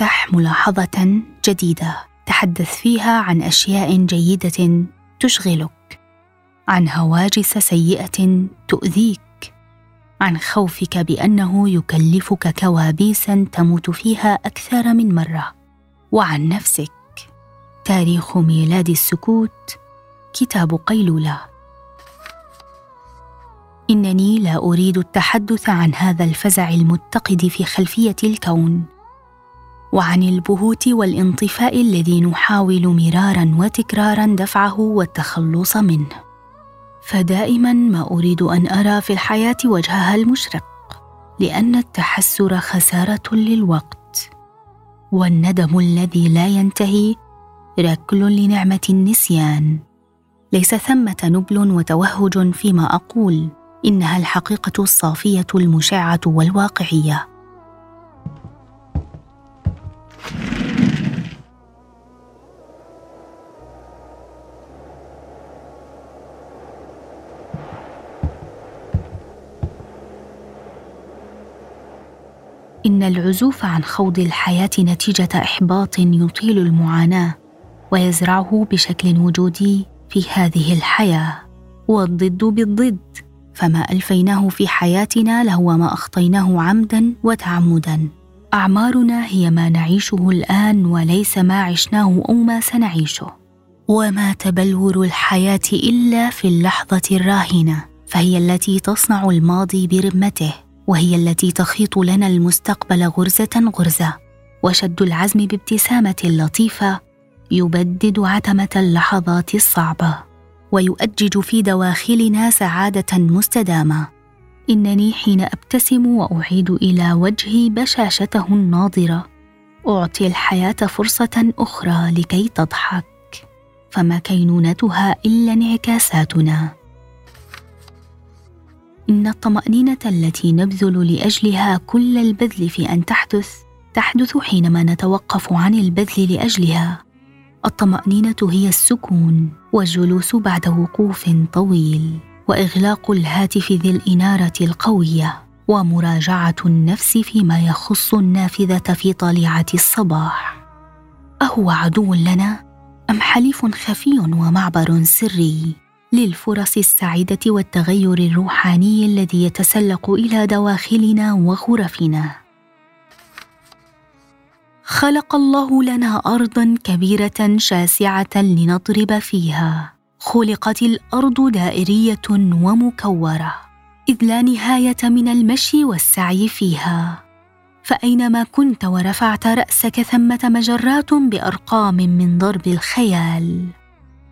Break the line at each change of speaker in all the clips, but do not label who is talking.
افتح ملاحظة جديدة. تحدث فيها عن أشياء جيدة تشغلك. عن هواجس سيئة تؤذيك. عن خوفك بأنه يكلفك كوابيسا تموت فيها أكثر من مرة. وعن نفسك. تاريخ ميلاد السكوت. كتاب قيلولة. إنني لا أريد التحدث عن هذا الفزع المتقد في خلفية الكون. وعن البهوت والانطفاء الذي نحاول مرارا وتكرارا دفعه والتخلص منه. فدائما ما أريد أن أرى في الحياة وجهها المشرق لأن التحسر خسارة للوقت. والندم الذي لا ينتهي ركل لنعمة النسيان. ليس ثمة نبل وتوهج فيما أقول إنها الحقيقة الصافية المشعة والواقعية. إن العزوف عن خوض الحياة نتيجة إحباط يطيل المعاناة ويزرعه بشكل وجودي في هذه الحياة. والضد بالضد فما ألفيناه في حياتنا لهو ما أخطيناه عمدا وتعمدا. أعمارنا هي ما نعيشه الآن وليس ما عشناه أو ما سنعيشه. وما تبلور الحياة إلا في اللحظة الراهنة فهي التي تصنع الماضي برمته. وهي التي تخيط لنا المستقبل غرزة غرزة. وشد العزم بابتسامة لطيفة يبدد عتمة اللحظات الصعبة ويؤجج في دواخلنا سعادة مستدامة. إنني حين أبتسم وأعيد إلى وجهي بشاشته الناضره أعطي الحياة فرصة أخرى لكي تضحك. فما كينونتها إلا انعكاساتنا. إن الطمأنينة التي نبذل لأجلها كل البذل في أن تحدث تحدث حينما نتوقف عن البذل لأجلها. الطمأنينة هي السكون والجلوس بعد وقوف طويل وإغلاق الهاتف ذي الإنارة القوية ومراجعة النفس فيما يخص النافذة في طليعة الصباح. أهو عدو لنا؟ أم حليف خفي ومعبر سري؟ للفرص السعيدة والتغير الروحاني الذي يتسلق إلى دواخلنا وغرفنا. خلق الله لنا أرضا كبيرة شاسعة لنضرب فيها. خلقت الأرض دائرية ومكورة إذ لا نهاية من المشي والسعي فيها. فأينما كنت ورفعت رأسك ثمة مجرات بأرقام من ضرب الخيال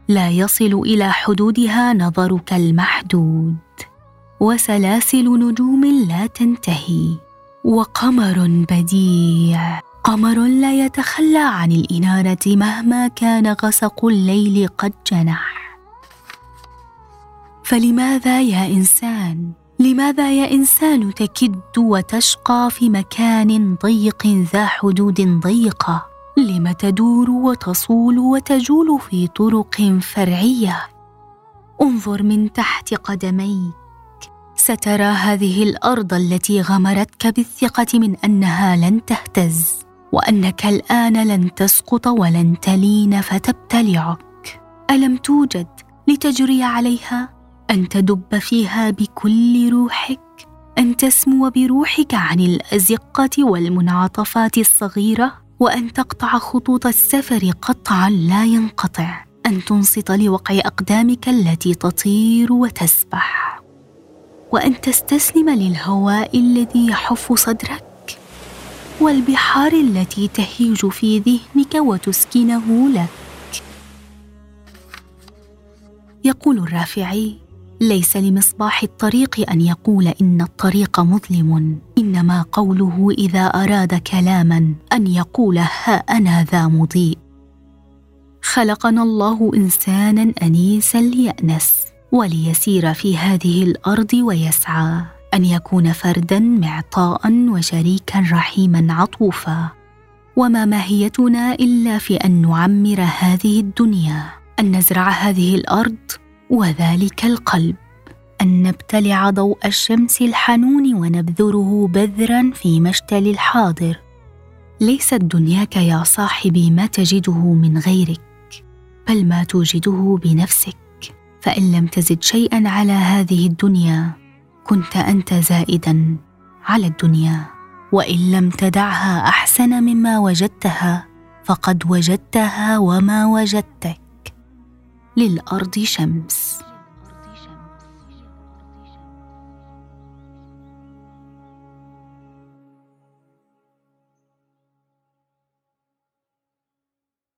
لا يصل إلى حدودها نظرك المحدود. وسلاسل نجوم لا تنتهي. وقمر بديع. قمر لا يتخلى عن الإنارة مهما كان غسق الليل قد جنح. فلماذا يا إنسان؟ لماذا يا إنسان تكد وتشقى في مكان ضيق ذا حدود ضيقة؟ لم تدور وتصول وتجول في طرق فرعية. انظر من تحت قدميك. سترى هذه الأرض التي غمرتك بالثقة من أنها لن تهتز وأنك الآن لن تسقط ولن تلين فتبتلعك. ألم توجد لتجري عليها؟ أن تدب فيها بكل روحك؟ أن تسمو بروحك عن الأزقة والمنعطفات الصغيرة؟ وأن تقطع خطوط السفر قطعا لا ينقطع. أن تنصت لوقع أقدامك التي تطير وتسبح. وأن تستسلم للهواء الذي يحف صدرك. والبحار التي تهيج في ذهنك وتسكنه لك. يقول الرافعي ليس لمصباح الطريق أن يقول إن الطريق مظلم. إنما قوله إذا أراد كلاما أن يقول ها أنا ذا مضيء. خلقنا الله إنسانا أنيسا ليأنس وليسير في هذه الأرض ويسعى. أن يكون فردا معطاء وشريكا رحيما عطوفا. وما ماهيتنا إلا في أن نعمر هذه الدنيا. أن نزرع هذه الأرض وذلك القلب أن نبتلع ضوء الشمس الحنون ونبذره بذرا في مشتل الحاضر. ليست دنياك يا صاحبي ما تجده من غيرك بل ما توجده بنفسك. فإن لم تزد شيئا على هذه الدنيا كنت أنت زائدا على الدنيا. وإن لم تدعها أحسن مما وجدتها فقد وجدتها وما وجدتك. للأرض شمس.